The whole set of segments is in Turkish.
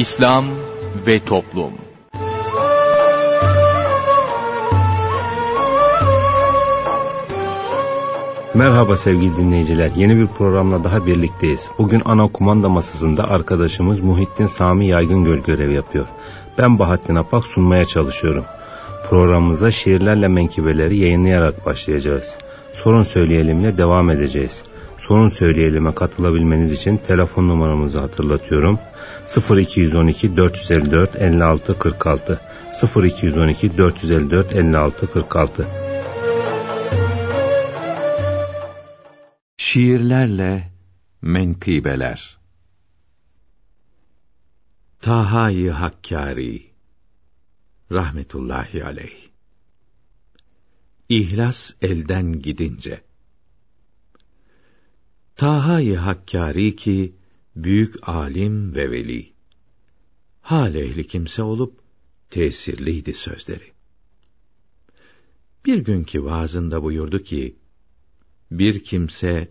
İslam ve Toplum Merhaba sevgili dinleyiciler. Yeni bir programla daha birlikteyiz. Bugün ana kumanda masasında arkadaşımız Muhittin Sami Yaygıngöl görev yapıyor. Ben Bahattin Apak sunmaya çalışıyorum. Programımıza şiirlerle menkibeleri yayınlayarak başlayacağız. Sorun söyleyelimle devam edeceğiz. Sorun söyleyelime katılabilmeniz için telefon numaramızı hatırlatıyorum. 0212 454 56 46 0212 454 56 46 Şiirlerle Menkıbeler. Taha-i Hakkari. Rahmetullahi Aleyh. İhlas elden gidince. Taha-i Hakkari ki büyük alim ve veli. Hal ehli kimse olup tesirliydi sözleri. Bir günkü vaazında buyurdu ki, bir kimse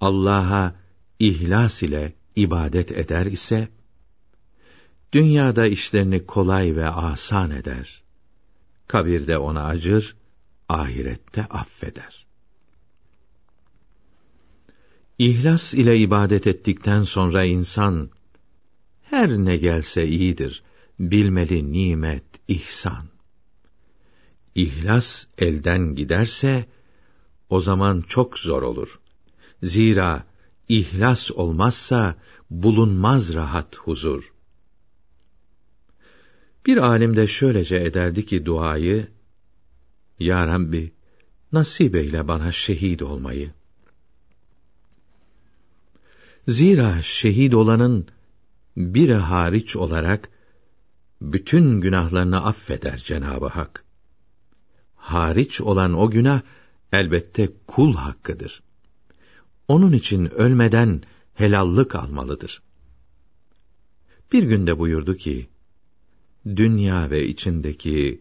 Allah'a ihlas ile ibadet eder ise, dünyada işlerini kolay ve asan eder. Kabirde ona acır, ahirette affeder. İhlas ile ibadet ettikten sonra insan her ne gelse iyidir. Bilmeli nimet, ihsan. İhlas elden giderse o zaman çok zor olur. Zira ihlas olmazsa bulunmaz rahat huzur. Bir alim de şöylece ederdi ki duayı, Ya Rabbi, nasip eyle bana şehit olmayı. Zira şehit olanın biri hariç olarak bütün günahlarını affeder Cenabı Hak. Hariç olan o günah elbette kul hakkıdır. Onun için ölmeden helallık almalıdır. Bir günde buyurdu ki, dünya ve içindeki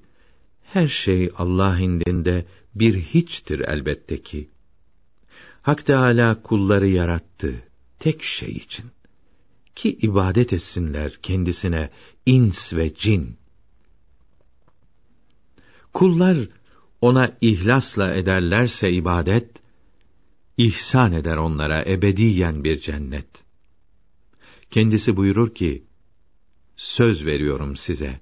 her şey Allah indinde bir hiçtir elbette ki. Hak Teâlâ kulları yarattı tek şey için. Ki ibadet etsinler kendisine ins ve cin. Kullar ona ihlasla ederlerse ibadet, ihsan eder onlara ebediyen bir cennet. Kendisi buyurur ki, söz veriyorum size.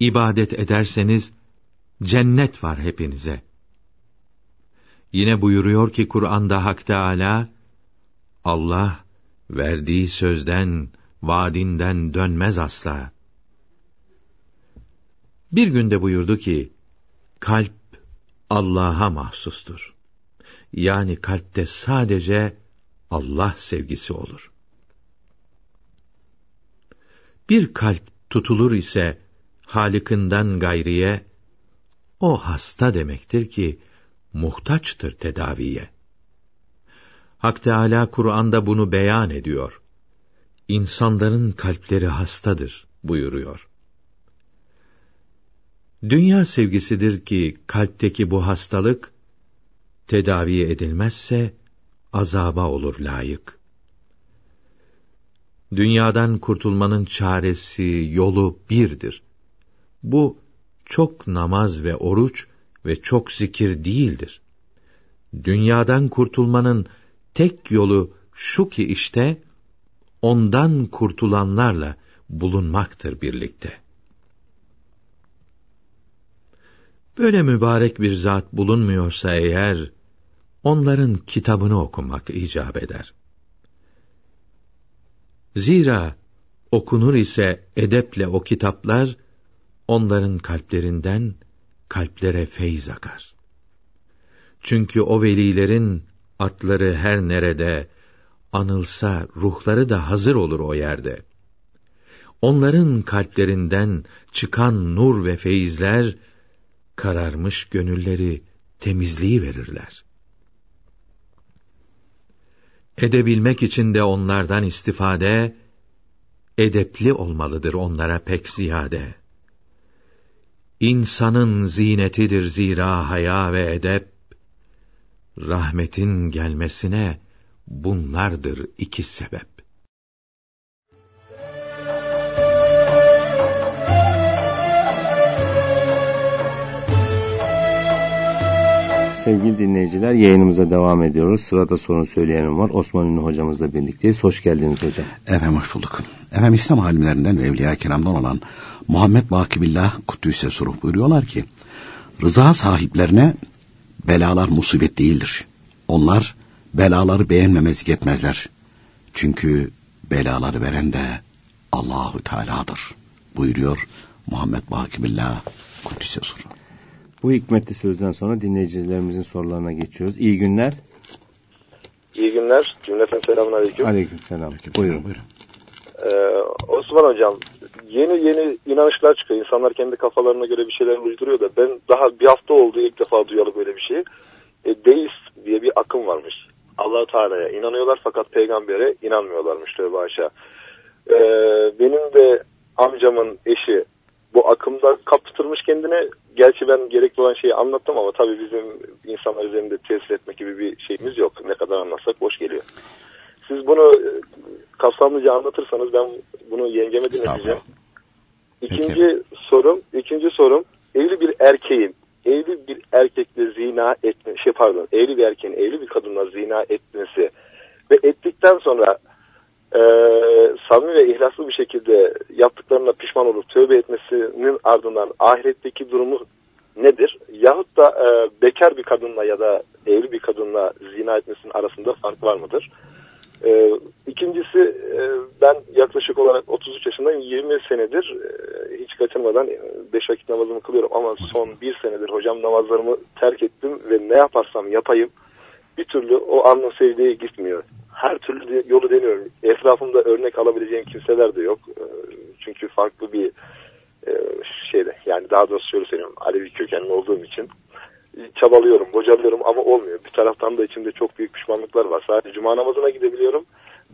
İbadet ederseniz, cennet var hepinize. Yine buyuruyor ki Kur'an'da Hak Teâlâ, Allah, verdiği sözden, vaadinden dönmez asla. Bir günde buyurdu ki, kalp Allah'a mahsustur. Yani kalpte sadece Allah sevgisi olur. Bir kalp tutulur ise Halık'ından gayriye, o hasta demektir ki, muhtaçtır tedaviye. Hak Teâlâ Kur'an'da bunu beyan ediyor. İnsanların kalpleri hastadır buyuruyor. Dünya sevgisidir ki kalpteki bu hastalık tedavi edilmezse azaba olur layık. Dünyadan kurtulmanın çaresi, yolu birdir. Bu çok namaz ve oruç ve çok zikir değildir. Dünyadan kurtulmanın tek yolu şu ki işte ondan kurtulanlarla bulunmaktır birlikte. Böyle mübarek bir zat bulunmuyorsa eğer, onların kitabını okumak icap eder. Zira okunur ise edeple o kitaplar, onların kalplerinden kalplere feyz akar. Çünkü o velilerin atları her nerede, anılsa ruhları da hazır olur o yerde. Onların kalplerinden çıkan nur ve feyizler, kararmış gönülleri temizliği verirler. Edebilmek için de onlardan istifade, edepli olmalıdır onlara pek ziyade. İnsanın zinetidir zira haya ve edep, rahmetin gelmesine bunlardır iki sebep. Sevgili dinleyiciler yayınımıza devam ediyoruz. Sırada sorun söyleyenim var. Osman Ünlü hocamızla birlikteyiz. Hoş geldiniz hocam. Efendim hoş bulduk. Efendim İslam alimlerinden ve Evliya Kiram'dan olan Muhammed Bakibillah Kuddüs'e sorup buyuruyorlar ki Rıza sahiplerine belalar musibet değildir. Onlar belaları beğenmemezlik etmezler. Çünkü belaları veren de Allahu Teala'dır buyuruyor Muhammed Bakibillah Kuddüs'e soru. Bu hikmetli sözden sonra dinleyicilerimizin sorularına geçiyoruz. İyi günler. İyi günler. Cümleten selamun aleyküm. Aleyküm selam. Buyurun. buyurun. Ee, Osman Hocam, yeni yeni inanışlar çıkıyor. İnsanlar kendi kafalarına göre bir şeyler uyduruyor da ben daha bir hafta oldu ilk defa duyalı böyle bir şeyi. E, deist diye bir akım varmış. allah Teala'ya inanıyorlar fakat peygambere inanmıyorlarmış tövbe aşağı. Ee, benim de amcamın eşi bu akımda kaptırmış kendine. Gerçi ben gerekli olan şeyi anlattım ama tabii bizim insanlar üzerinde tesir etmek gibi bir şeyimiz yok. Ne kadar anlatsak boş geliyor. Siz bunu e, kapsamlıca anlatırsanız ben bunu yengeme dinleteceğim. İkinci sorum, ikinci sorum evli bir erkeğin evli bir erkekle zina etme, şey pardon, evli bir erkeğin evli bir kadınla zina etmesi ve ettikten sonra e, samimi ve ihlaslı bir şekilde yaptıklarına pişman olup tövbe etmesinin ardından ahiretteki durumu nedir? Yahut da e, bekar bir kadınla ya da evli bir kadınla zina etmesinin arasında fark var mıdır? E, ikincisi e, ben yaklaşık olarak 33 yaşındayım. 20 senedir e, hiç kaçırmadan 5 vakit namazımı kılıyorum ama son bir senedir hocam namazlarımı terk ettim ve ne yaparsam yapayım bir türlü o anın sevdiği gitmiyor. Her türlü de- yolu deniyorum. Etrafımda örnek alabileceğim kimseler de yok. E, Çünkü farklı bir e, şeyde yani daha doğrusu şöyle söyleyeyim Alevi kökenli olduğum için çabalıyorum, bocalıyorum ama olmuyor. Bir taraftan da içimde çok büyük pişmanlıklar var. Sadece cuma namazına gidebiliyorum.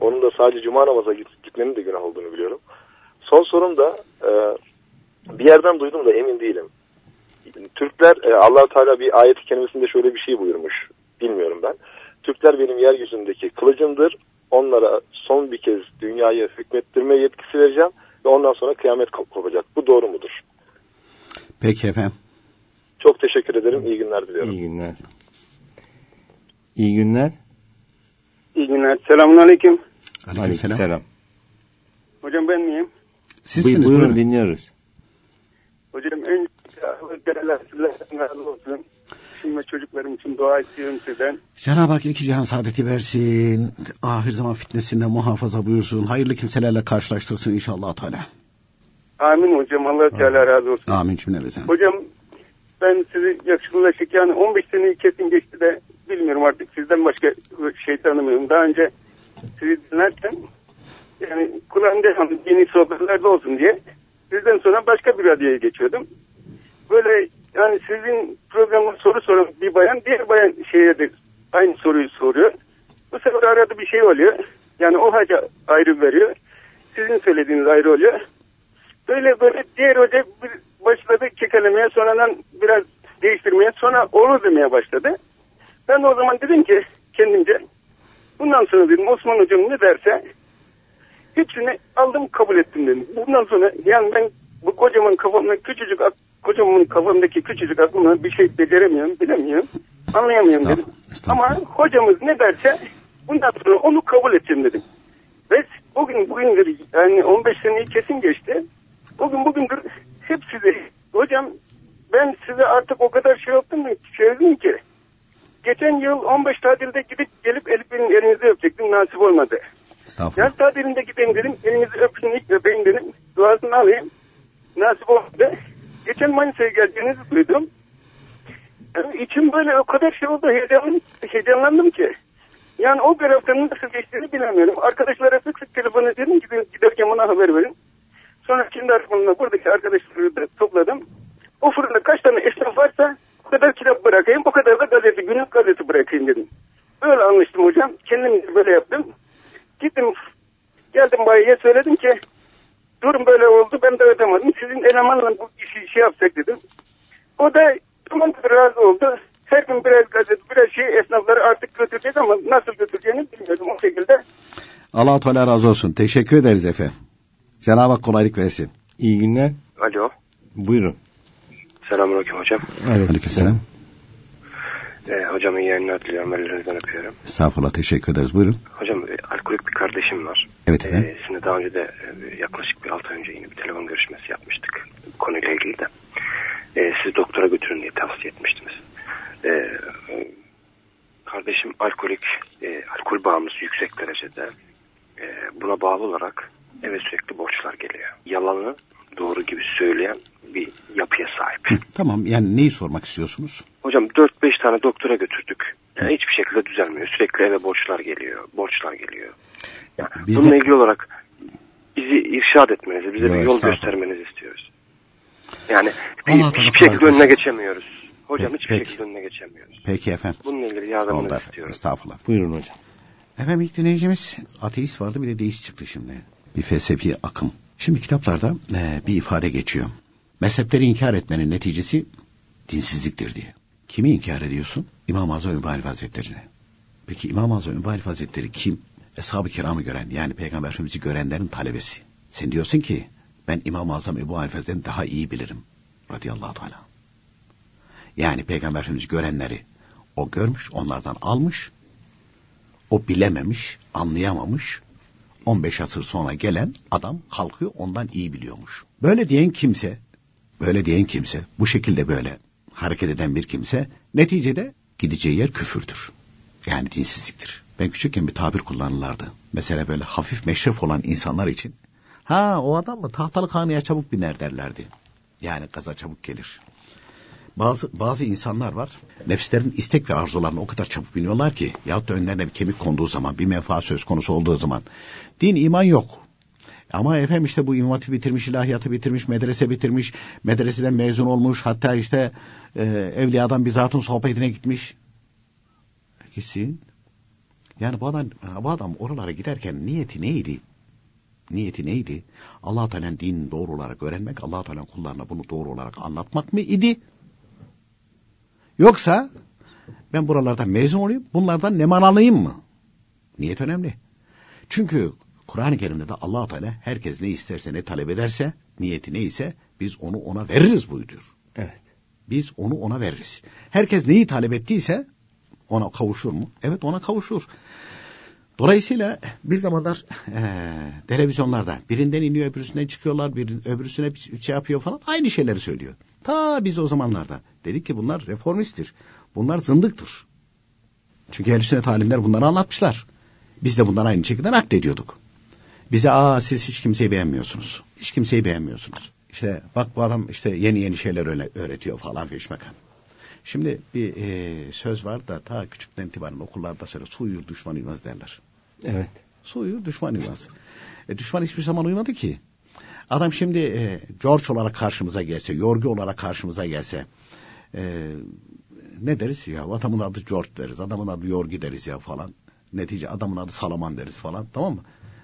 Onun da sadece cuma namaza git- gitmenin de günah olduğunu biliyorum. Son sorum da e, bir yerden duydum da emin değilim. Türkler e, allah Teala bir ayet-i kerimesinde şöyle bir şey buyurmuş. Bilmiyorum ben. Türkler benim yeryüzündeki kılıcımdır. Onlara son bir kez dünyayı hükmettirme yetkisi vereceğim ve ondan sonra kıyamet kop- kopacak. Bu doğru mudur? Peki efendim. Çok teşekkür ederim. İyi günler diliyorum. İyi günler. İyi günler. İyi günler. Selamun aleyküm. Aleykümselam. selam. Hocam ben miyim? Sizsiniz buyurun, buyurun. dinliyoruz. Hocam razı olsun. Şimdi çocuklarım için dua istiyorum sizden. Cenab-ı Hak iki cihan saadeti versin. Ahir zaman fitnesinden muhafaza buyursun. Hayırlı kimselerle karşılaştırsın inşallah Teala. Amin hocam. Allah Teala razı olsun. Amin cümlemize. Hocam ben sizi yakışıklılaşık yani 15 seneyi kesin geçti de bilmiyorum artık sizden başka şey tanımıyorum. Daha önce sizi dinlerken yani kulağımda yeni sohbetlerde olsun diye sizden sonra başka bir radyoya geçiyordum. Böyle yani sizin programda soru soran bir bayan diğer bayan şeye de aynı soruyu soruyor. Bu sefer arada bir şey oluyor. Yani o hoca ayrı veriyor. Sizin söylediğiniz ayrı oluyor. Böyle böyle diğer hoca bir başladı kekelemeye sonradan biraz değiştirmeye sonra olur demeye başladı. Ben de o zaman dedim ki kendimce bundan sonra dedim Osman hocam ne derse hepsini aldım kabul ettim dedim. Bundan sonra yani ben bu kocaman kafamda küçücük kocaman kafamdaki küçücük aklımla bir şey beceremiyorum, bilemiyorum, anlayamıyorum dedim. Ama hocamız ne derse bundan sonra onu kabul edeceğim dedim. Ve bugün bugündür yani 15 seneyi kesin geçti. Bugün bugündür hep size hocam ben size artık o kadar şey yaptım ki söyledim ki geçen yıl 15 tatilde gidip gelip Elif'in elinizi öpecektim nasip olmadı. Yaz tatilinde gideyim dedim elinizi öpün ilk öpeyim dedim duasını alayım nasip olmadı. Geçen Manisa'ya geldiğinizi duydum. Yani içim böyle o kadar şey oldu heyecanlandım, heyecanlandım ki. Yani o haftanın nasıl geçtiğini bilemiyorum. Arkadaşlara sık sık telefon ki giderken bana haber verin. Sonra kendi arkamda buradaki arkadaşları da topladım. O fırında kaç tane esnaf varsa o kadar kitap bırakayım, o kadar da gazete, günlük gazete bırakayım dedim. Böyle anlaştım hocam. Kendim böyle yaptım. Gittim, geldim bayiye söyledim ki durum böyle oldu ben de ödemedim. Sizin elemanla bu işi şey yapacak dedim. O da tamam razı oldu. Her gün biraz gazete, biraz şey esnafları artık götürecek ama nasıl götüreceğini bilmiyordum o şekilde. Allah Teala razı olsun. Teşekkür ederiz efendim. Cenab-ı Hak kolaylık versin. İyi günler. Alo. Buyurun. Selamünaleyküm hocam. Aleykümselam. E, hocamın yayınlar diliyorum. Ellerinizden öpüyorum. Estağfurullah teşekkür ederiz. Buyurun. Hocam e, alkolik bir kardeşim var. Evet efendim. E, sizinle daha önce de e, yaklaşık bir 6 ay önce yine bir telefon görüşmesi yapmıştık. Bu konuyla ilgili de. E, sizi doktora götürün diye tavsiye etmiştiniz. E, e, kardeşim alkolik, e, alkol bağımlısı yüksek derecede. E, buna bağlı olarak eve sürekli borçlar geliyor. Yalanı doğru gibi söyleyen bir yapıya sahip. Tamam yani neyi sormak istiyorsunuz? Hocam 4-5 tane doktora götürdük. Yani hiçbir şekilde düzelmiyor. Sürekli eve borçlar geliyor. Borçlar geliyor. Yani Biz bununla de- ilgili olarak bizi irşad etmenizi, bize Yo, bir yol göstermenizi istiyoruz. Yani bir, Allah hiçbir şekilde kolaylık önüne geçemiyoruz. Hocam Peki, hiçbir peki. şekilde önüne geçemiyoruz. Peki efendim. Bununla ilgili yardımınızı efendim. istiyorum. Estağfurullah. Buyurun hocam. Efendim ilk dinleyicimiz ateist vardı bir de deist çıktı şimdi. Bir felsefi akım. Şimdi kitaplarda e, bir ifade geçiyor. Mezhepleri inkar etmenin neticesi dinsizliktir diye. Kimi inkar ediyorsun? İmam-ı Azam Ebu Hanife Hazretleri'ne. Peki İmam-ı Azam Ebu Hanife Hazretleri kim? Eshab-ı kiramı gören yani Peygamber Efendimiz'i görenlerin talebesi. Sen diyorsun ki ben İmam-ı Azam Ebu Hanife Hazretleri'ni daha iyi bilirim. Radıyallahu teala. Yani Peygamber Efendimiz'i görenleri o görmüş, onlardan almış, o bilememiş, anlayamamış. 15 asır sonra gelen adam kalkıyor ondan iyi biliyormuş. Böyle diyen kimse, böyle diyen kimse, bu şekilde böyle hareket eden bir kimse neticede gideceği yer küfürdür. Yani dinsizliktir. Ben küçükken bir tabir kullanırlardı. Mesela böyle hafif meşref olan insanlar için. Ha o adam mı tahtalı kanıya çabuk biner derlerdi. Yani gaza çabuk gelir. Bazı bazı insanlar var. Nefislerin istek ve arzularına o kadar çabuk biniyorlar ki yahut da önlerine bir kemik konduğu zaman, bir menfaat söz konusu olduğu zaman din iman yok. Ama efendim işte bu imam Hatip bitirmiş, ilahiyatı bitirmiş, medrese bitirmiş, medreseden mezun olmuş, hatta işte e, evliyadan bir zatın sohbetine gitmiş. Gitsin. Yani bu adam, bu adam oralara giderken niyeti neydi? Niyeti neydi? Allah Teala'nın din doğru olarak öğrenmek, Allah Teala'nın kullarına bunu doğru olarak anlatmak mı idi? Yoksa ben buralardan mezun olayım, bunlardan neman alayım mı? Niyet önemli. Çünkü Kur'an-ı Kerim'de de allah Teala herkes ne isterse ne talep ederse, niyeti neyse biz onu ona veririz buyuruyor. Evet. Biz onu ona veririz. Herkes neyi talep ettiyse ona kavuşur mu? Evet ona kavuşur. Dolayısıyla bir zamanlar e, televizyonlarda birinden iniyor öbürüsünden çıkıyorlar, bir, öbürüsüne bir şey yapıyor falan aynı şeyleri söylüyor. Ta biz o zamanlarda dedik ki bunlar reformisttir. Bunlar zındıktır. Çünkü ehl sünnet alimler bunları anlatmışlar. Biz de bundan aynı şekilde naklediyorduk. Bize aa siz hiç kimseyi beğenmiyorsunuz. Hiç kimseyi beğenmiyorsunuz. İşte bak bu adam işte yeni yeni şeyler öğretiyor falan feşmekan. Şimdi bir e, söz var da ta küçükten itibaren okullarda söyle su uyur düşman uyumaz derler. Evet. Su uyur düşman uyumaz. E, düşman hiçbir zaman uyumadı ki. Adam şimdi e, George olarak karşımıza gelse, Yorgi olarak karşımıza gelse e, ne deriz ya adamın adı George deriz, adamın adı Yorgi deriz ya falan. Netice adamın adı Salaman deriz falan tamam mı?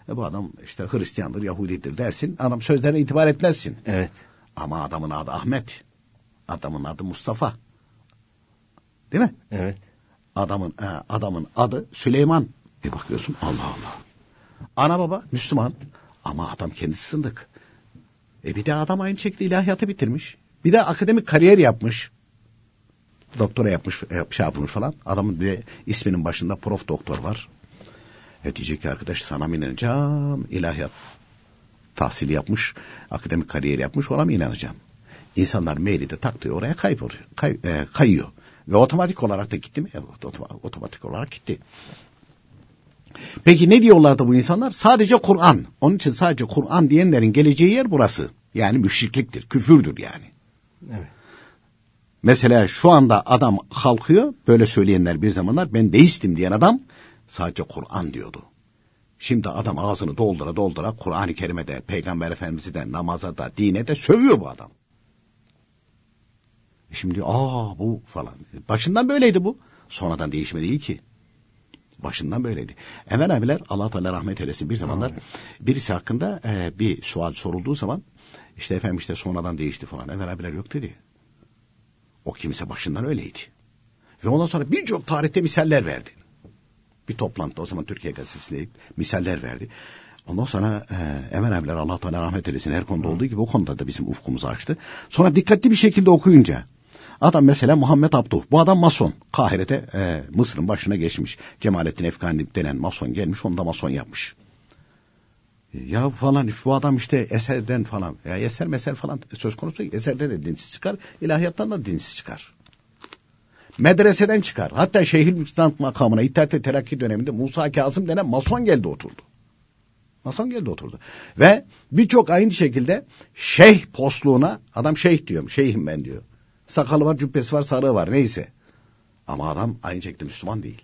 E, bu adam işte Hristiyandır, Yahudidir dersin. Adam sözlerine itibar etmezsin. Evet. Ama adamın adı Ahmet. Adamın adı Mustafa. Değil mi? Evet. Adamın e, adamın adı Süleyman. Bir bakıyorsun Allah Allah. Ana baba Müslüman ama adam kendisi sındık. E bir de adam aynı şekilde ilahiyatı bitirmiş. Bir de akademik kariyer yapmış. Doktora yapmış, yap- şey yapmış falan. Adamın bir isminin başında prof doktor var. E diyecek ki arkadaş sana mı inanacağım? İlahiyat tahsili yapmış, akademik kariyer yapmış ona mı inanacağım? İnsanlar maili de taktığı oraya kayboluyor, kay, e, kayıyor. Ve otomatik olarak da gitti mi? Otoma- otomatik olarak gitti. Peki ne diyorlardı bu insanlar? Sadece Kur'an. Onun için sadece Kur'an diyenlerin geleceği yer burası. Yani müşrikliktir, küfürdür yani. Evet. Mesela şu anda adam kalkıyor, böyle söyleyenler bir zamanlar ben deistim diyen adam sadece Kur'an diyordu. Şimdi adam ağzını doldura doldura Kur'an-ı Kerim'e de, Peygamber Efendimiz'i de, namaza da, dine de sövüyor bu adam. E Şimdi aa bu falan. Başından böyleydi bu. Sonradan değişme değil ki. Başından böyleydi. Emel abiler Allah Teala rahmet eylesin bir zamanlar birisi hakkında e, bir sual sorulduğu zaman işte efendim işte sonradan değişti falan. Emel abiler yok dedi. O kimse başından öyleydi. Ve ondan sonra birçok tarihte misaller verdi. Bir toplantıda o zaman Türkiye Gazetesi'nde misaller verdi. Ondan sonra e, Emel abiler Allah Teala rahmet eylesin her konuda olduğu gibi o konuda da bizim ufkumuzu açtı. Sonra dikkatli bir şekilde okuyunca Adam mesela Muhammed Abduh. Bu adam mason. Kahire'de e, Mısır'ın başına geçmiş. Cemalettin Efkani denen mason gelmiş. Onu da mason yapmış. Ya falan bu adam işte eserden falan. Ya eser meser falan söz konusu eserde de dinsiz çıkar. ilahiyattan da dinsiz çıkar. Medreseden çıkar. Hatta Şeyhül Müstant makamına İttihat Terakki döneminde Musa Kazım denen mason geldi oturdu. Mason geldi oturdu. Ve birçok aynı şekilde şeyh postluğuna adam şeyh diyorum. Şeyhim ben diyor. Sakalı var, cübbesi var, sarığı var neyse. Ama adam aynı şekilde Müslüman değil.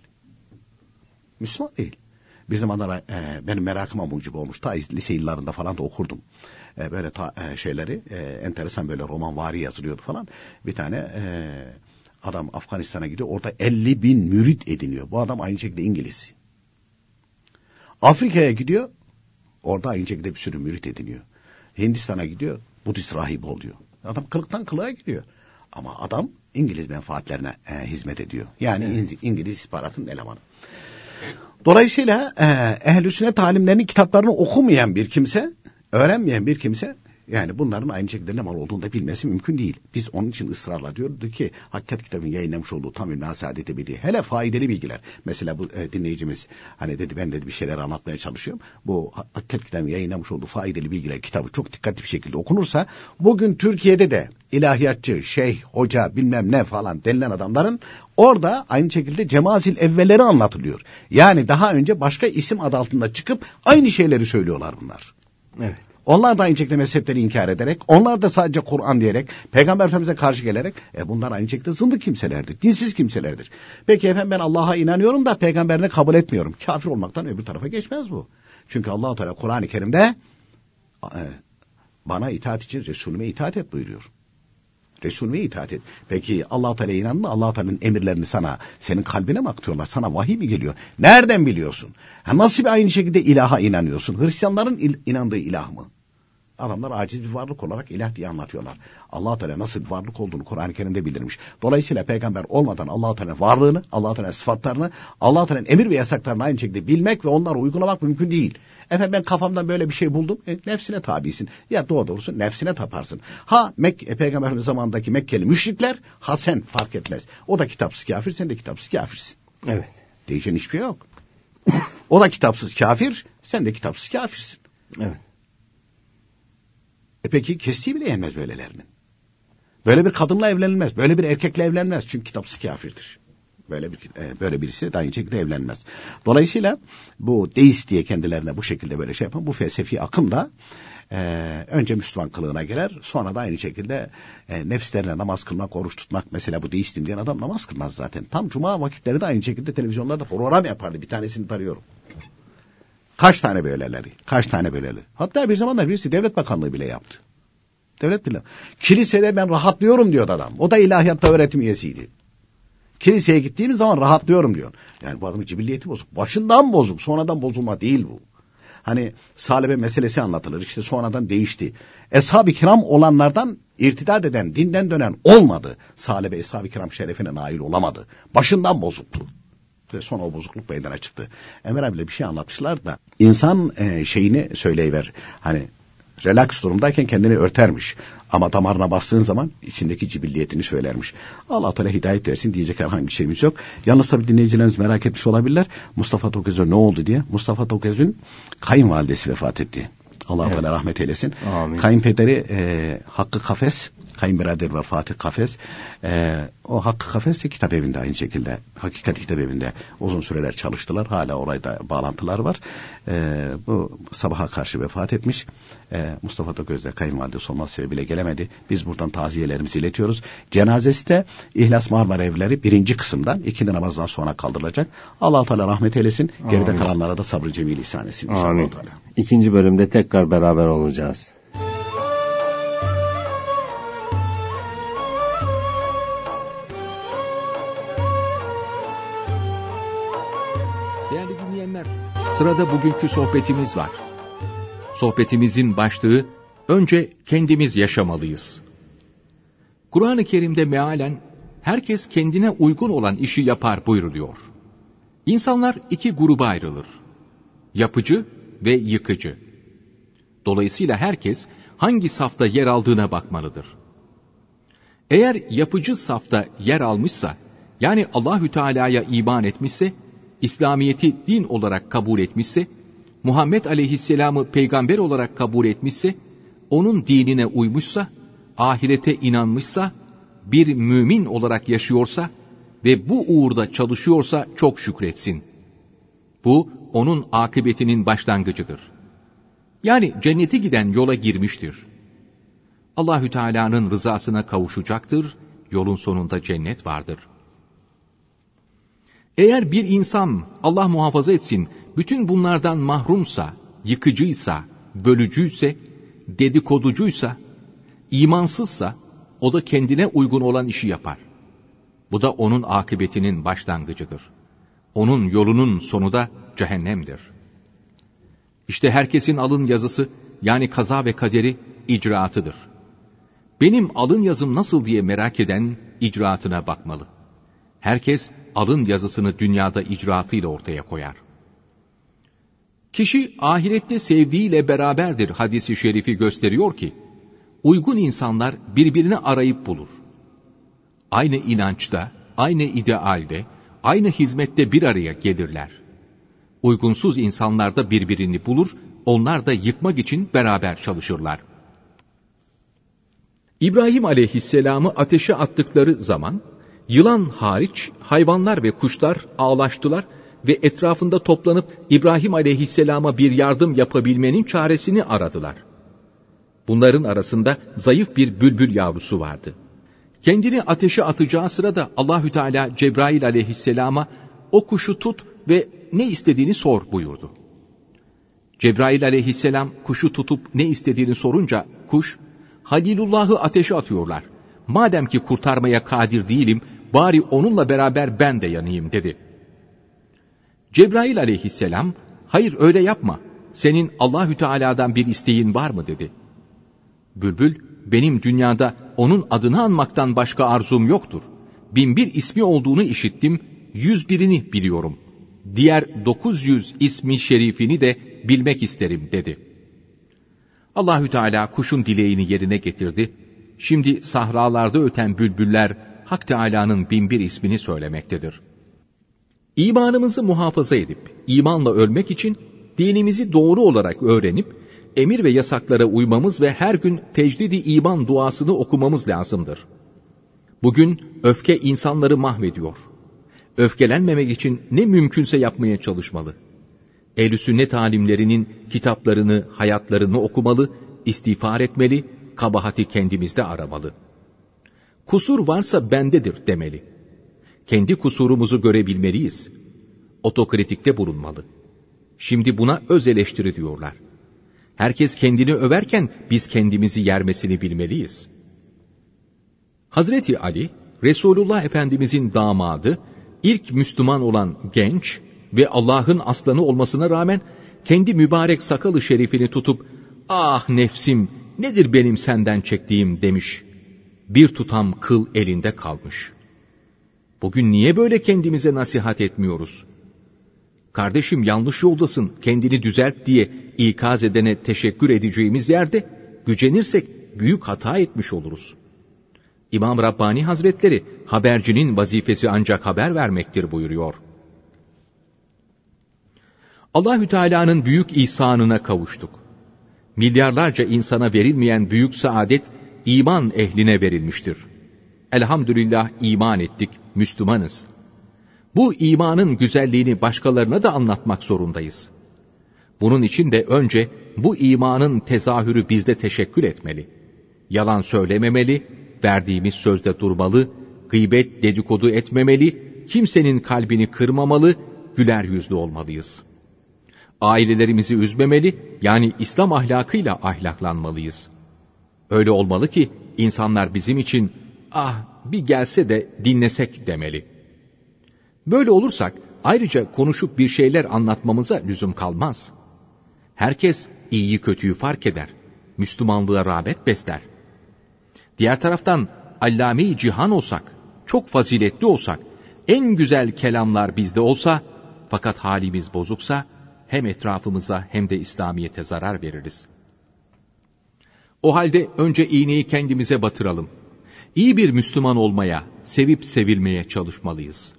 Müslüman değil. Bizim adana e, benim merakıma mucib olmuş. Ta lise yıllarında falan da okurdum. E, böyle ta, e, şeyleri e, enteresan böyle roman vari yazılıyordu falan. Bir tane e, adam Afganistan'a gidiyor. Orada 50 bin mürit ediniyor. Bu adam aynı şekilde İngiliz. Afrika'ya gidiyor. Orada aynı şekilde bir sürü mürit ediniyor. Hindistan'a gidiyor. Budist rahip oluyor. Adam kılıktan kılığa gidiyor. Ama adam İngiliz menfaatlerine e, hizmet ediyor. Yani evet. İngiliz istihbaratının elemanı. Dolayısıyla e, ehl-i sünnet talimlerinin kitaplarını okumayan bir kimse, öğrenmeyen bir kimse yani bunların aynı şekilde ne mal olduğunu da bilmesi mümkün değil. Biz onun için ısrarla diyorduk ki Hakikat kitabının yayınlamış olduğu tam ümle saadeti bildiği hele faydalı bilgiler. Mesela bu e, dinleyicimiz hani dedi ben dedi bir şeyler anlatmaya çalışıyorum. Bu Hakikat kitabının yayınlamış olduğu faydalı bilgiler kitabı çok dikkatli bir şekilde okunursa bugün Türkiye'de de ilahiyatçı, şeyh, hoca bilmem ne falan denilen adamların orada aynı şekilde cemazil evveleri anlatılıyor. Yani daha önce başka isim adı altında çıkıp aynı şeyleri söylüyorlar bunlar. Evet. Onlar da aynı şekilde mezhepleri inkar ederek, onlar da sadece Kur'an diyerek, Peygamber Efendimiz'e karşı gelerek, e bunlar aynı şekilde zındık kimselerdir, dinsiz kimselerdir. Peki efendim ben Allah'a inanıyorum da peygamberini kabul etmiyorum. Kafir olmaktan öbür tarafa geçmez bu. Çünkü allah Teala Kur'an-ı Kerim'de e, bana itaat için Resulüme itaat et buyuruyor. Resulüne itaat et. Peki Allah Teala inandın mı? Allah Teala'nın emirlerini sana senin kalbine mi aktarıyorlar? Sana vahiy mi geliyor? Nereden biliyorsun? Ha, nasıl bir aynı şekilde ilaha inanıyorsun? Hristiyanların il, inandığı ilah mı? Adamlar aciz bir varlık olarak ilah diye anlatıyorlar. allah Teala nasıl bir varlık olduğunu Kur'an-ı Kerim'de bildirmiş. Dolayısıyla peygamber olmadan allah Teala varlığını, allah Teala sıfatlarını, allah Teala'nın emir ve yasaklarını aynı şekilde bilmek ve onları uygulamak mümkün değil. Efendim ben kafamdan böyle bir şey buldum. E, nefsine tabisin. Ya doğru doğrusu nefsine taparsın. Ha Mek e, Peygamberimiz zamanındaki Mekkeli müşrikler ha sen fark etmez. O da kitapsız kafir sen de kitapsız kafirsin. Evet. Değişen hiçbir şey yok. o da kitapsız kafir sen de kitapsız kafirsin. Evet. E peki kestiği bile yenmez böylelerinin. Böyle bir kadınla evlenilmez. Böyle bir erkekle evlenmez. Çünkü kitapsız kafirdir. Böyle bir e, böyle birisi de aynı şekilde evlenmez. Dolayısıyla bu deist diye kendilerine bu şekilde böyle şey yapan bu felsefi akım da e, önce Müslüman kılığına girer. Sonra da aynı şekilde e, nefslerine namaz kılmak, oruç tutmak. Mesela bu deistim diyen adam namaz kılmaz zaten. Tam cuma vakitleri de aynı şekilde televizyonlarda program yapardı. Bir tanesini tarıyorum. Kaç tane böyleleri? Kaç tane böyleleri? Hatta bir zamanlar birisi devlet bakanlığı bile yaptı. Devlet bile. Kilisede ben rahatlıyorum diyordu adam. O da ilahiyatta öğretim üyesiydi. Kiliseye gittiğiniz zaman rahatlıyorum diyor. Yani bu adamın cibilliyeti bozuk. Başından bozuk. Sonradan bozulma değil bu. Hani salebe meselesi anlatılır. İşte sonradan değişti. Eshab-ı kiram olanlardan irtidat eden, dinden dönen olmadı. Salebe eshab-ı kiram şerefine nail olamadı. Başından bozuktu. Ve sonra o bozukluk meydana çıktı. Emir abiyle bir şey anlatmışlar da insan e, şeyini söyleyiver. Hani relax durumdayken kendini örtermiş. Ama damarına bastığın zaman içindeki cibilliyetini söylermiş. Allah Teala hidayet versin diyecek herhangi şeyimiz yok. Yalnız tabii dinleyicilerimiz merak etmiş olabilirler. Mustafa Toköz'e ne oldu diye. Mustafa Toköz'ün kayınvalidesi vefat etti. Allah evet. Teala rahmet eylesin. Amin. Kayınpederi e, Hakkı Kafes kayınbirader var Fatih Kafes. E, o Hakkı Kafes de kitap evinde aynı şekilde. Hakikat kitap evinde uzun süreler çalıştılar. Hala orayda bağlantılar var. E, bu sabaha karşı vefat etmiş. E, Mustafa Toköz'de kayınvalidesi olması sebebiyle gelemedi. Biz buradan taziyelerimizi iletiyoruz. Cenazesi de İhlas Marmara Evleri birinci kısımdan ikindi namazdan sonra kaldırılacak. Allah Teala rahmet eylesin. Geride Amin. kalanlara da sabrı cemil ihsan etsin. Amin. İkinci bölümde tekrar beraber olacağız. Sırada bugünkü sohbetimiz var. Sohbetimizin başlığı önce kendimiz yaşamalıyız. Kur'an-ı Kerim'de mealen herkes kendine uygun olan işi yapar buyruluyor. İnsanlar iki gruba ayrılır. Yapıcı ve yıkıcı. Dolayısıyla herkes hangi safta yer aldığına bakmalıdır. Eğer yapıcı safta yer almışsa, yani Allahü Teala'ya iman etmişse, İslamiyeti din olarak kabul etmişse, Muhammed Aleyhisselam'ı peygamber olarak kabul etmişse, onun dinine uymuşsa, ahirete inanmışsa, bir mümin olarak yaşıyorsa ve bu uğurda çalışıyorsa çok şükretsin. Bu onun akıbetinin başlangıcıdır. Yani cennete giden yola girmiştir. Allahü Teala'nın rızasına kavuşacaktır. Yolun sonunda cennet vardır. Eğer bir insan Allah muhafaza etsin bütün bunlardan mahrumsa, yıkıcıysa, bölücüyse, dedikoducuysa, imansızsa o da kendine uygun olan işi yapar. Bu da onun akıbetinin başlangıcıdır. Onun yolunun sonu da cehennemdir. İşte herkesin alın yazısı yani kaza ve kaderi icraatıdır. Benim alın yazım nasıl diye merak eden icraatına bakmalı. Herkes alın yazısını dünyada icraatıyla ortaya koyar. Kişi ahirette sevdiğiyle beraberdir hadisi şerifi gösteriyor ki, uygun insanlar birbirini arayıp bulur. Aynı inançta, aynı idealde, aynı hizmette bir araya gelirler. Uygunsuz insanlar da birbirini bulur, onlar da yıkmak için beraber çalışırlar. İbrahim aleyhisselamı ateşe attıkları zaman, yılan hariç hayvanlar ve kuşlar ağlaştılar ve etrafında toplanıp İbrahim aleyhisselama bir yardım yapabilmenin çaresini aradılar. Bunların arasında zayıf bir bülbül yavrusu vardı. Kendini ateşe atacağı sırada Allahü Teala Cebrail aleyhisselama o kuşu tut ve ne istediğini sor buyurdu. Cebrail aleyhisselam kuşu tutup ne istediğini sorunca kuş, Halilullah'ı ateşe atıyorlar. Madem ki kurtarmaya kadir değilim, bari onunla beraber ben de yanayım dedi. Cebrail aleyhisselam, hayır öyle yapma, senin Allahü Teala'dan bir isteğin var mı dedi. Bülbül, benim dünyada onun adını anmaktan başka arzum yoktur. Bin bir ismi olduğunu işittim, yüz birini biliyorum. Diğer dokuz yüz ismi şerifini de bilmek isterim dedi. Allahü Teala kuşun dileğini yerine getirdi. Şimdi sahralarda öten bülbüller Hak Teala'nın bin bir ismini söylemektedir. İmanımızı muhafaza edip imanla ölmek için dinimizi doğru olarak öğrenip emir ve yasaklara uymamız ve her gün tecdidi iman duasını okumamız lazımdır. Bugün öfke insanları mahvediyor. Öfkelenmemek için ne mümkünse yapmaya çalışmalı. Ehl-i sünnet alimlerinin kitaplarını, hayatlarını okumalı, istiğfar etmeli, kabahati kendimizde aramalı. Kusur varsa bendedir demeli. Kendi kusurumuzu görebilmeliyiz. Otokritikte bulunmalı. Şimdi buna öz eleştiri diyorlar. Herkes kendini överken biz kendimizi yermesini bilmeliyiz. Hazreti Ali, Resulullah Efendimizin damadı, ilk Müslüman olan genç ve Allah'ın aslanı olmasına rağmen kendi mübarek sakalı şerifini tutup ah nefsim nedir benim senden çektiğim demiş. Bir tutam kıl elinde kalmış. Bugün niye böyle kendimize nasihat etmiyoruz? Kardeşim yanlış yoldasın kendini düzelt diye ikaz edene teşekkür edeceğimiz yerde gücenirsek büyük hata etmiş oluruz. İmam Rabbani Hazretleri habercinin vazifesi ancak haber vermektir buyuruyor. Allahü Teala'nın büyük ihsanına kavuştuk. Milyarlarca insana verilmeyen büyük saadet iman ehline verilmiştir. Elhamdülillah iman ettik, Müslümanız. Bu imanın güzelliğini başkalarına da anlatmak zorundayız. Bunun için de önce bu imanın tezahürü bizde teşekkür etmeli. Yalan söylememeli, verdiğimiz sözde durmalı, gıybet dedikodu etmemeli, kimsenin kalbini kırmamalı, güler yüzlü olmalıyız. Ailelerimizi üzmemeli, yani İslam ahlakıyla ahlaklanmalıyız. Öyle olmalı ki insanlar bizim için ah bir gelse de dinlesek demeli. Böyle olursak ayrıca konuşup bir şeyler anlatmamıza lüzum kalmaz. Herkes iyiyi kötüyü fark eder. Müslümanlığa rağbet besler. Diğer taraftan allame cihan olsak, çok faziletli olsak, en güzel kelamlar bizde olsa, fakat halimiz bozuksa, hem etrafımıza hem de İslamiyet'e zarar veririz. O halde önce iğneyi kendimize batıralım. İyi bir Müslüman olmaya, sevip sevilmeye çalışmalıyız.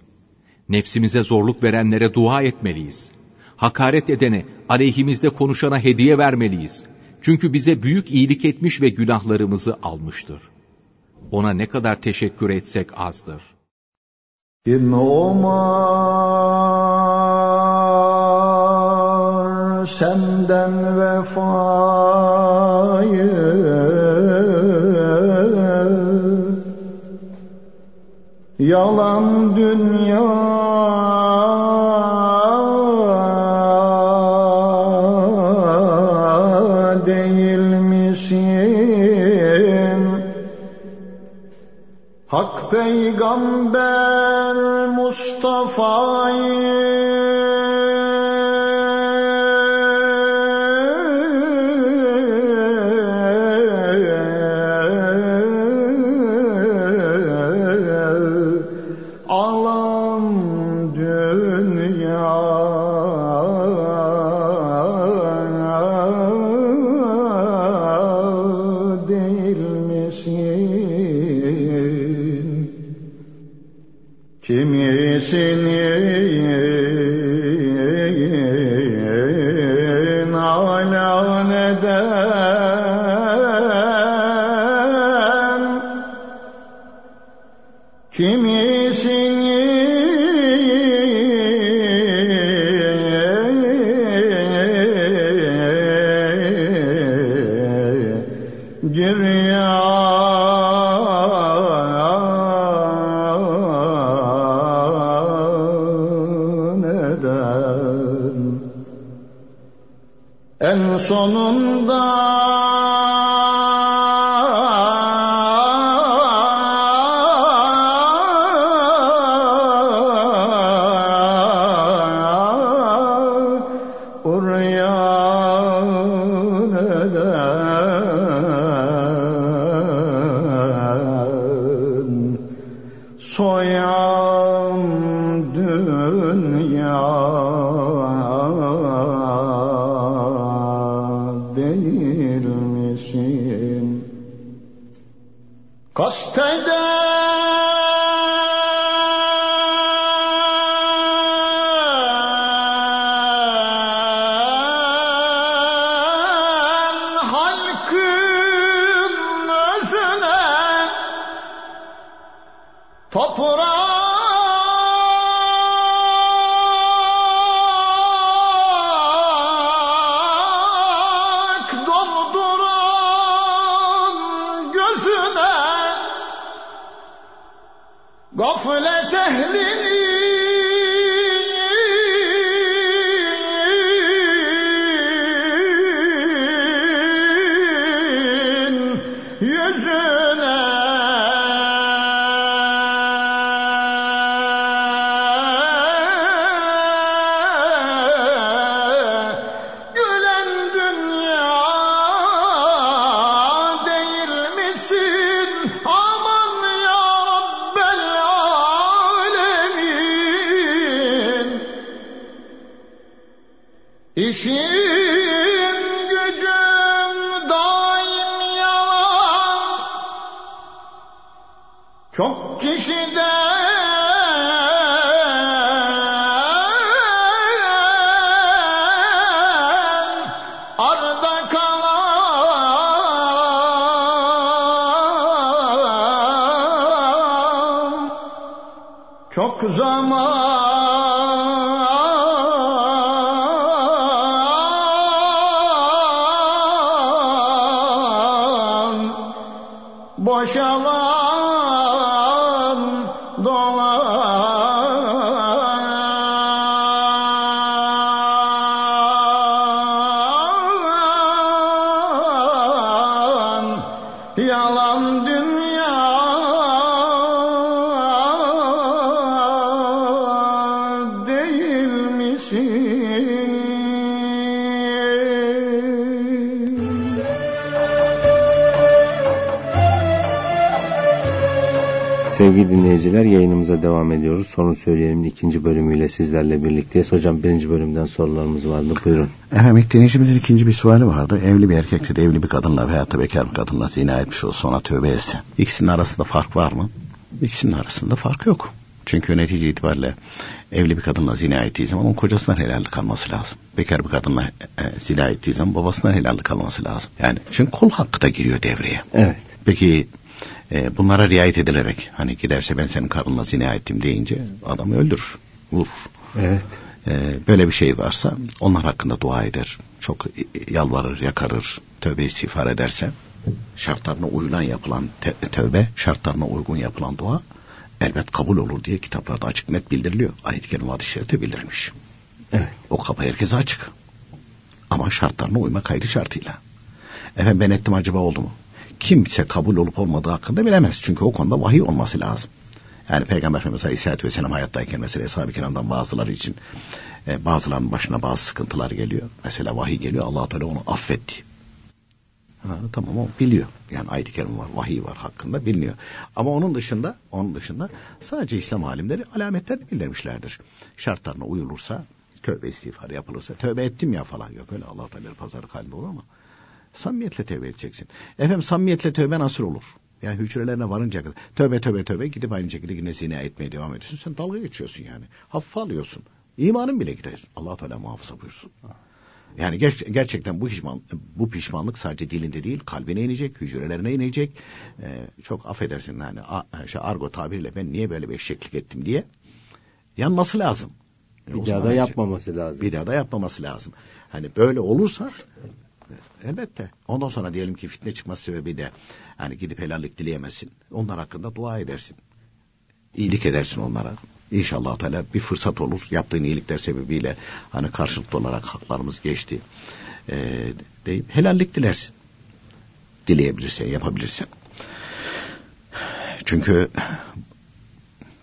Nefsimize zorluk verenlere dua etmeliyiz. Hakaret edene, aleyhimizde konuşana hediye vermeliyiz. Çünkü bize büyük iyilik etmiş ve günahlarımızı almıştır. Ona ne kadar teşekkür etsek azdır. Kim umar senden vefayı Yalan dünya? Hak peygamber Mustafa'yı كذلك Çok zaman Sevgili dinleyiciler yayınımıza devam ediyoruz. Sorun söyleyelim ikinci bölümüyle sizlerle birlikteyiz. Hocam birinci bölümden sorularımız vardı. Buyurun. Efendim dinleyicimizin ikinci bir suali vardı. Evli bir erkek de evli bir kadınla veya da bekar bir kadınla zina etmiş olsa sonra tövbe etse. İkisinin arasında fark var mı? İkisinin arasında fark yok. Çünkü netice itibariyle evli bir kadınla zina ettiği zaman onun kocasından helallik kalması lazım. Bekar bir kadınla e, zina ettiği zaman babasından helallik kalması lazım. Yani çünkü kul hakkı da giriyor devreye. Evet. Peki e, bunlara riayet edilerek hani giderse ben senin karınla zina ettim deyince adamı öldürür, vurur. Evet. E, böyle bir şey varsa onlar hakkında dua eder. Çok yalvarır, yakarır, tövbe istiğfar ederse şartlarına uyulan yapılan te- tövbe, şartlarına uygun yapılan dua elbet kabul olur diye kitaplarda açık net bildiriliyor. Ayet-i Kerime hadis-i bildirilmiş. Evet. O kapı herkese açık. Ama şartlarına uyma kaydı şartıyla. Efendim ben ettim acaba oldu mu? Kimse kabul olup olmadığı hakkında bilemez. Çünkü o konuda vahiy olması lazım. Yani Peygamber Efendimiz Aleyhisselatü Vesselam hayattayken mesela Eshab-ı Kiram'dan bazıları için e, bazılarının başına bazı sıkıntılar geliyor. Mesela vahiy geliyor allah Teala onu affetti. Ha, tamam o biliyor. Yani ayet-i kerim var, vahiy var hakkında biliniyor. Ama onun dışında, onun dışında sadece İslam alimleri alametlerini bildirmişlerdir. Şartlarına uyulursa, tövbe istiğfar yapılırsa, tövbe ettim ya falan yok. Öyle allah Teala pazarı halinde olur mu? Samimiyetle tövbe edeceksin. Efendim samimiyetle tövbe nasıl olur? Yani hücrelerine varınca kadar tövbe tövbe tövbe gidip aynı şekilde yine zina etmeye devam ediyorsun. Sen dalga geçiyorsun yani. Hafife alıyorsun. İmanın bile gider. allah Teala muhafaza buyursun. Yani ger- gerçekten bu pişman bu pişmanlık sadece dilinde değil kalbine inecek, hücrelerine inecek. Ee, çok affedersin yani a, şey, argo tabiriyle ben niye böyle bir eşeklik ettim diye yanması lazım. Bir daha da yapmaması lazım. Bir daha da yapmaması lazım. Hani böyle olursa elbette. Ondan sonra diyelim ki fitne çıkması sebebiyle hani gidip helallik dileyemezsin. Onlar hakkında dua edersin. İyilik edersin onlara. İnşallah Teala bir fırsat olur. Yaptığın iyilikler sebebiyle hani karşılıklı olarak haklarımız geçti. Ee, deyip helallik dilersin. Dileyebilirsen, yapabilirsen. Çünkü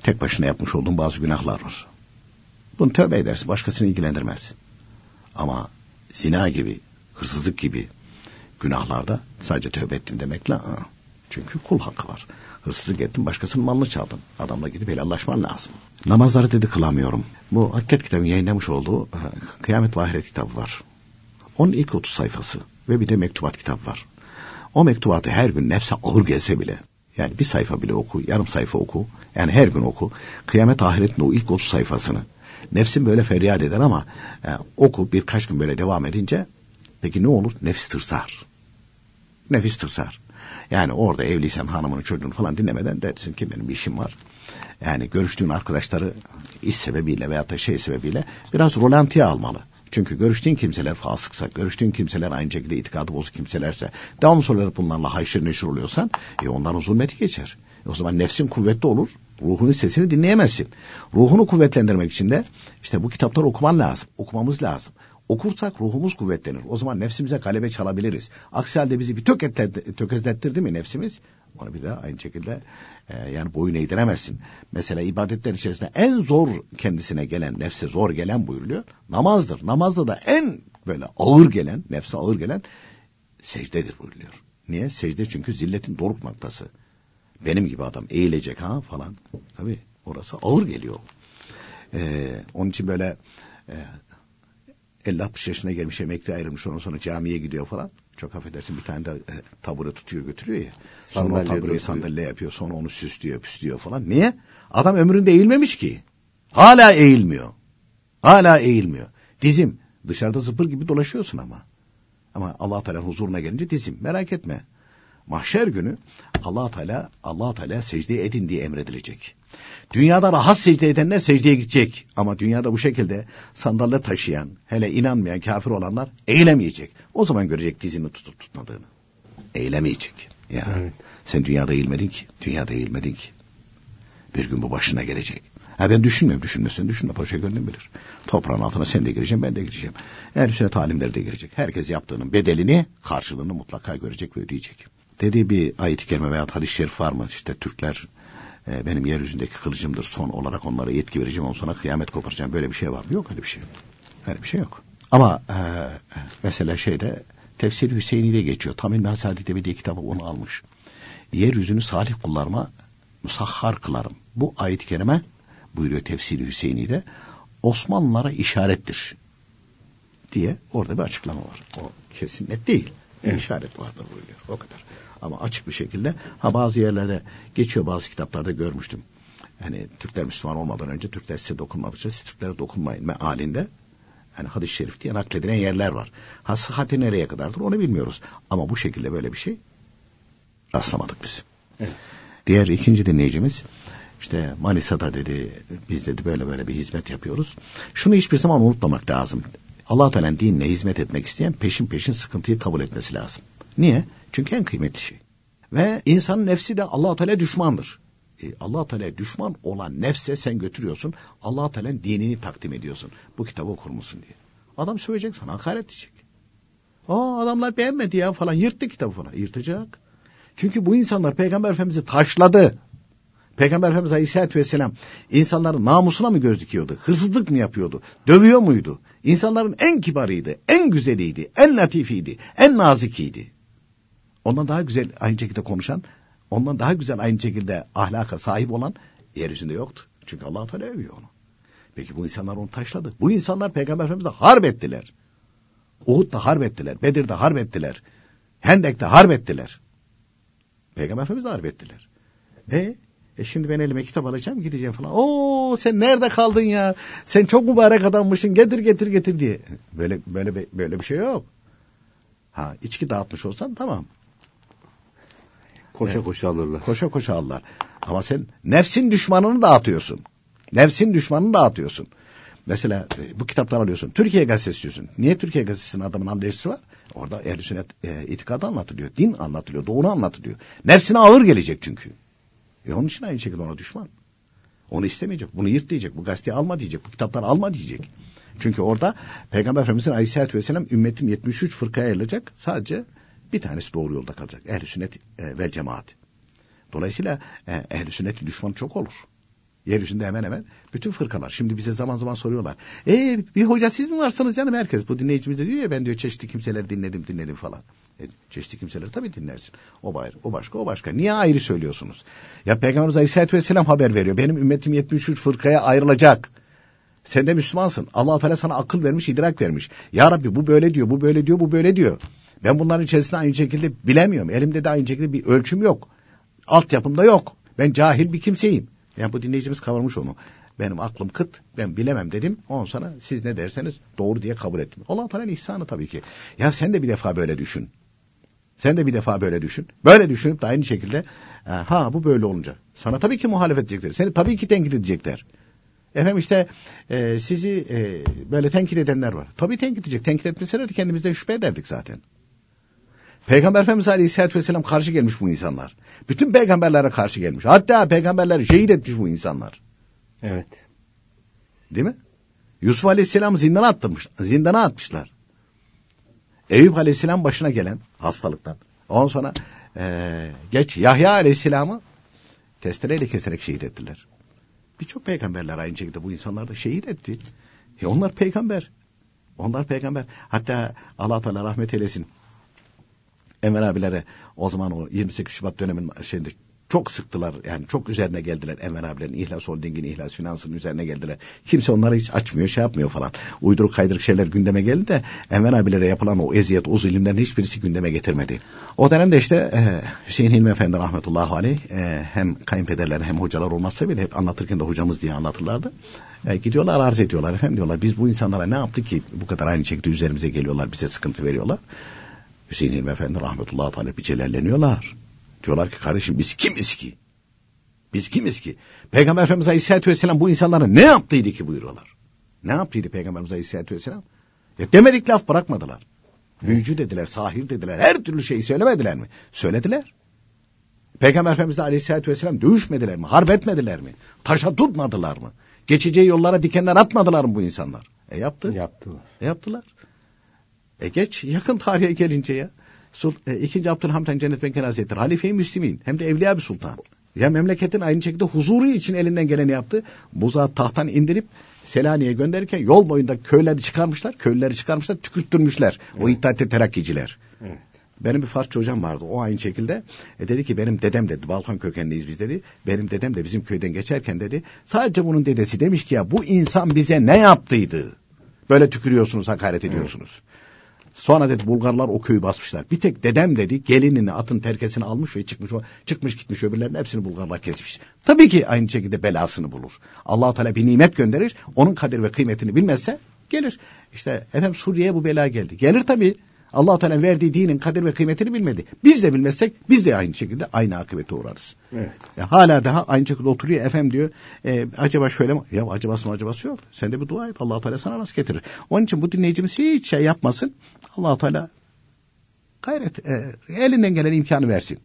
tek başına yapmış olduğun bazı günahlar var. Bunu tövbe edersin. Başkasını ilgilendirmez. Ama zina gibi, hırsızlık gibi günahlarda sadece tövbe ettin demekle aa, çünkü kul hakkı var. Hırsızlık ettin başkasının malını çaldın. Adamla gidip helallaşman lazım. Namazları dedi kılamıyorum. Bu Hakikat kitabı yayınlamış olduğu Kıyamet ve Ahiret kitabı var. Onun ilk 30 sayfası ve bir de mektubat kitap var. O mektubatı her gün nefse ağır gelse bile yani bir sayfa bile oku, yarım sayfa oku. Yani her gün oku. Kıyamet ahiretin o ilk 30 sayfasını. Nefsin böyle feryat eder ama e, oku birkaç gün böyle devam edince peki ne olur? Nefis tırsar. Nefis tırsar. Yani orada evliysen hanımını çocuğunu falan dinlemeden dersin ki benim bir işim var. Yani görüştüğün arkadaşları iş sebebiyle veya da şey sebebiyle biraz rolantiye almalı. Çünkü görüştüğün kimseler fasıksa, görüştüğün kimseler aynı şekilde itikadı bozuk kimselerse, devamlı olarak bunlarla haşır neşir oluyorsan, e onların zulmeti geçer. E o zaman nefsin kuvvetli olur, ruhunun sesini dinleyemezsin. Ruhunu kuvvetlendirmek için de işte bu kitapları okuman lazım, okumamız lazım. Okursak ruhumuz kuvvetlenir. O zaman nefsimize galebe çalabiliriz. Aksi halde bizi bir tökezlettirdi mi nefsimiz? Onu bir daha aynı şekilde e, yani boyun eğdiremezsin. Mesela ibadetler içerisinde en zor kendisine gelen, nefse zor gelen buyuruluyor. Namazdır. Namazda da en böyle ağır gelen, nefse ağır gelen secdedir buyuruluyor. Niye? Secde çünkü zilletin doruk noktası. Benim gibi adam eğilecek ha falan. Tabii orası ağır geliyor. Ee, onun için böyle e, 50-60 yaşına gelmiş emekli ayrılmış ondan sonra camiye gidiyor falan. Çok affedersin bir tane de e, tabure tutuyor götürüyor ya. Sonra Sandalye o tabureyi sandalye yapıyor sonra onu süslüyor püslüyor falan. Niye? Adam ömründe eğilmemiş ki. Hala eğilmiyor. Hala eğilmiyor. Dizim. Dışarıda zıpır gibi dolaşıyorsun ama. Ama Allah Teala huzuruna gelince dizim. Merak etme. Mahşer günü Allah Teala Allah Teala secde edin diye emredilecek. Dünyada rahat secde edenler secdeye gidecek. Ama dünyada bu şekilde sandalye taşıyan, hele inanmayan kafir olanlar eğilemeyecek. O zaman görecek dizini tutup tutmadığını. Eğilemeyecek. Ya Evet. sen dünyada eğilmedin ki. Dünyada eğilmedin ki. Bir gün bu başına gelecek. Ha ben düşünmüyorum. Düşünmesin düşünme. Paşa gönlüm bilir. Toprağın altına sen de gireceksin ben de gireceğim. Ehl sünnet alimleri de girecek. Herkes yaptığının bedelini karşılığını mutlaka görecek ve ödeyecek. Dediği bir ayet-i kerime veya hadis-i şerif var mı? İşte Türkler e, benim yeryüzündeki kılıcımdır. Son olarak onlara yetki vereceğim. Ondan sonra kıyamet koparacağım. Böyle bir şey var mı? Yok öyle bir şey. Öyle bir şey yok. Ama e, mesela şeyde Tefsir Hüseyin'i de geçiyor. Tamil Nasadi diye bir kitabı onu almış. Yeryüzünü salih kullarıma musahhar kılarım. Bu ayet-i kerime buyuruyor tefsiri Hüseyin'i'de Osmanlılara işarettir diye orada bir açıklama var. O kesin net değil. Evet. İşaret vardır buyuruyor. O kadar. Ama açık bir şekilde ha bazı yerlerde geçiyor bazı kitaplarda görmüştüm. Yani Türkler Müslüman olmadan önce Türkler size dokunmadıkça siz Türklere dokunmayın mealinde yani hadis-i şerif diye nakledilen yerler var. Ha sıhhati nereye kadardır onu bilmiyoruz. Ama bu şekilde böyle bir şey rastlamadık biz. Evet. Diğer ikinci dinleyicimiz işte Manisa'da dedi biz dedi böyle böyle bir hizmet yapıyoruz. Şunu hiçbir zaman unutmamak lazım. Allah Teala'nın dinine hizmet etmek isteyen peşin peşin sıkıntıyı kabul etmesi lazım. Niye? Çünkü en kıymetli şey. Ve insanın nefsi de Allah Teala düşmandır. E, allah Teala düşman olan nefse sen götürüyorsun. allah Teala'nın dinini takdim ediyorsun. Bu kitabı okur musun diye. Adam söyleyecek sana hakaret edecek. Aa adamlar beğenmedi ya falan yırttı kitabı falan. Yırtacak. Çünkü bu insanlar Peygamber Efendimiz'i taşladı. Peygamber Efendimiz Aleyhisselatü Vesselam insanların namusuna mı göz dikiyordu? Hırsızlık mı yapıyordu? Dövüyor muydu? İnsanların en kibarıydı, en güzeliydi, en latifiydi, en nazikiydi. Ondan daha güzel aynı şekilde konuşan, ondan daha güzel aynı şekilde ahlaka sahip olan yeryüzünde yoktu. Çünkü allah Teala övüyor onu. Peki bu insanlar onu taşladı. Bu insanlar Peygamber Efendimiz'e harp ettiler. Uhud'da harp ettiler. Bedir'de harp ettiler. Hendek'te harp ettiler. Peygamber Efendimiz'e harp ettiler. E, e şimdi ben elime kitap alacağım gideceğim falan. Oo sen nerede kaldın ya? Sen çok mübarek adammışsın. Getir getir getir diye. Böyle böyle böyle bir şey yok. Ha içki dağıtmış olsan tamam. Koşa evet. koşa alırlar. Koşa koşa alırlar. Ama sen nefsin düşmanını dağıtıyorsun. Nefsin düşmanını dağıtıyorsun. Mesela e, bu kitaptan alıyorsun. Türkiye gazetesi diyorsun. Niye Türkiye gazetesinin adamın anlayışı var? Orada ehl sünnet e, itikadı anlatılıyor. Din anlatılıyor. Doğru anlatılıyor. Nefsine ağır gelecek çünkü. E onun için aynı şekilde ona düşman. Onu istemeyecek. Bunu yırt diyecek. Bu gazeteyi alma diyecek. Bu kitapları alma diyecek. Çünkü orada Peygamber Efendimiz'in Aleyhisselatü Vesselam ümmetim 73 fırkaya ayrılacak. Sadece bir tanesi doğru yolda kalacak. Ehl-i sünnet e, ve cemaat. Dolayısıyla e, ehl-i sünnet düşmanı çok olur. Yeryüzünde hemen hemen bütün fırkalar. Şimdi bize zaman zaman soruyorlar. E bir hoca siz mi varsınız canım herkes? Bu dinleyicimiz de diyor ya ben diyor çeşitli kimseler dinledim dinledim falan. E, çeşitli kimseleri tabii dinlersin. O bayır, o başka, o başka. Niye ayrı söylüyorsunuz? Ya Peygamberimiz Aleyhisselatü Vesselam haber veriyor. Benim ümmetim 73 fırkaya ayrılacak. Sen de Müslümansın. allah Teala sana akıl vermiş, idrak vermiş. Ya Rabbi bu böyle diyor, bu böyle diyor, bu böyle diyor. Ben bunların içerisinde aynı şekilde bilemiyorum. Elimde de aynı şekilde bir ölçüm yok. Altyapım da yok. Ben cahil bir kimseyim. Yani bu dinleyicimiz kavramış onu. Benim aklım kıt, ben bilemem dedim. Ondan sonra siz ne derseniz doğru diye kabul ettim. Allah Teala'nın ihsanı tabii ki. Ya sen de bir defa böyle düşün. Sen de bir defa böyle düşün. Böyle düşünüp de aynı şekilde ha bu böyle olunca. Sana tabii ki muhalefet edecekler. Seni tabii ki tenkit edecekler. Efendim işte e, sizi e, böyle tenkit edenler var. Tabii tenkit edecek. Tenkit etmeselerdi kendimizden şüphe ederdik zaten. Peygamber Efendimiz Aleyhisselatü Vesselam karşı gelmiş bu insanlar. Bütün peygamberlere karşı gelmiş. Hatta peygamberleri şehit etmiş bu insanlar. Evet. Değil mi? Yusuf Aleyhisselam zindana atmış, zindana atmışlar. Eyüp Aleyhisselam başına gelen hastalıktan. Ondan sonra ee, geç Yahya Aleyhisselam'ı testereyle keserek şehit ettiler. Birçok peygamberler aynı şekilde bu insanlar da şehit etti. E onlar peygamber. Onlar peygamber. Hatta Allah Teala rahmet eylesin. Enver abilere o zaman o 28 Şubat dönemin şeyinde çok sıktılar. Yani çok üzerine geldiler Enver abilerin İhlas Holding'in İhlas Finans'ın üzerine geldiler. Kimse onları hiç açmıyor şey yapmıyor falan. Uyduruk kaydırık şeyler gündeme geldi de Enver abilere yapılan o eziyet o zulümlerin hiçbirisi gündeme getirmedi. O dönemde işte e, Hüseyin Hilmi Efendi rahmetullahi aleyh e, hem kayınpederler hem hocalar olmazsa bile hep anlatırken de hocamız diye anlatırlardı. E, gidiyorlar arz ediyorlar efendim diyorlar biz bu insanlara ne yaptık ki bu kadar aynı şekilde üzerimize geliyorlar bize sıkıntı veriyorlar. Hüseyin Hilmi Efendi rahmetullahi teala bir celalleniyorlar. Diyorlar ki kardeşim biz kimiz ki? Biz kimiz ki? Peygamber Efendimiz Aleyhisselatü Vesselam bu insanlara ne yaptıydı ki buyuruyorlar. Ne yaptıydı Peygamberimiz Aleyhisselatü Vesselam? Ya demedik laf bırakmadılar. Büyücü dediler, sahir dediler, her türlü şeyi söylemediler mi? Söylediler. Peygamber Efendimiz Aleyhisselatü Vesselam dövüşmediler mi? Harp etmediler mi? Taşa tutmadılar mı? Geçeceği yollara dikenler atmadılar mı bu insanlar? E yaptı. Yaptılar. E yaptılar. E geç yakın tarihe gelince ya. Sul, e, İkinci Abdülhamid Han Cennet Benken Hazretleri halife-i Müslimin hem de evliya bir sultan. Ya memleketin aynı şekilde huzuru için elinden geleni yaptı. Buza tahttan indirip Selanik'e gönderirken yol boyunda köyleri çıkarmışlar. Köyleri çıkarmışlar, tükürttürmüşler. Evet. O İttihat Terakkiciler. Evet. Benim bir Farsça hocam vardı. O aynı şekilde e, dedi ki benim dedem dedi Balkan kökenliyiz biz dedi. Benim dedem de bizim köyden geçerken dedi. Sadece bunun dedesi demiş ki ya bu insan bize ne yaptıydı? Böyle tükürüyorsunuz, hakaret ediyorsunuz. Sonra dedi Bulgarlar o köyü basmışlar. Bir tek dedem dedi gelinini atın terkesini almış ve çıkmış çıkmış gitmiş öbürlerinin hepsini Bulgarlar kesmiş. Tabii ki aynı şekilde belasını bulur. allah Teala bir nimet gönderir. Onun kadir ve kıymetini bilmezse gelir. İşte efendim Suriye'ye bu bela geldi. Gelir tabii allah Teala verdiği dinin kadir ve kıymetini bilmedi. Biz de bilmezsek biz de aynı şekilde aynı akıbete uğrarız. Evet. Ya, hala daha aynı şekilde oturuyor efendim diyor. E, acaba şöyle mi? Ya acabası mı acabası yok. Sen de bir dua et. allah Teala sana nasıl getirir. Onun için bu dinleyicimiz hiç şey yapmasın. allah Teala gayret e, elinden gelen imkanı versin.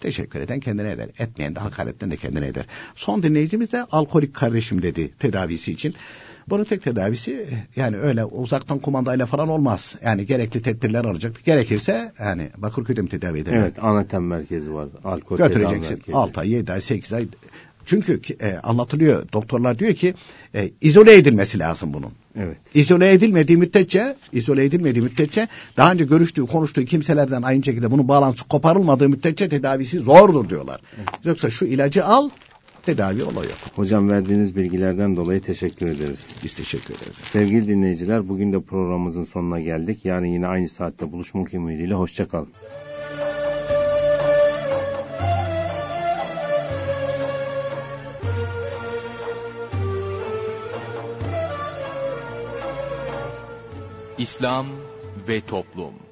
Teşekkür eden kendine eder. Etmeyen de hakaretten de kendine eder. Son dinleyicimiz de alkolik kardeşim dedi tedavisi için. Bunun tek tedavisi yani öyle uzaktan kumandayla falan olmaz. Yani gerekli tedbirler alacak. Gerekirse yani Bakırköy'de mi tedavi ederler? Evet anatem merkezi var. Alkol Götüreceksin. 6 ay 7 ay 8 ay. Çünkü e, anlatılıyor doktorlar diyor ki e, izole edilmesi lazım bunun. Evet. İzole edilmediği müddetçe, izole edilmediği müddetçe daha önce görüştüğü, konuştuğu kimselerden aynı şekilde bunun bağlantısı koparılmadığı müddetçe tedavisi zordur diyorlar. Evet. Yoksa şu ilacı al, tedavi olayı yok. Hocam verdiğiniz bilgilerden dolayı teşekkür ederiz. Biz teşekkür ederiz. Sevgili dinleyiciler bugün de programımızın sonuna geldik. Yarın yine aynı saatte buluşmak ümidiyle hoşçakalın. İslam ve Toplum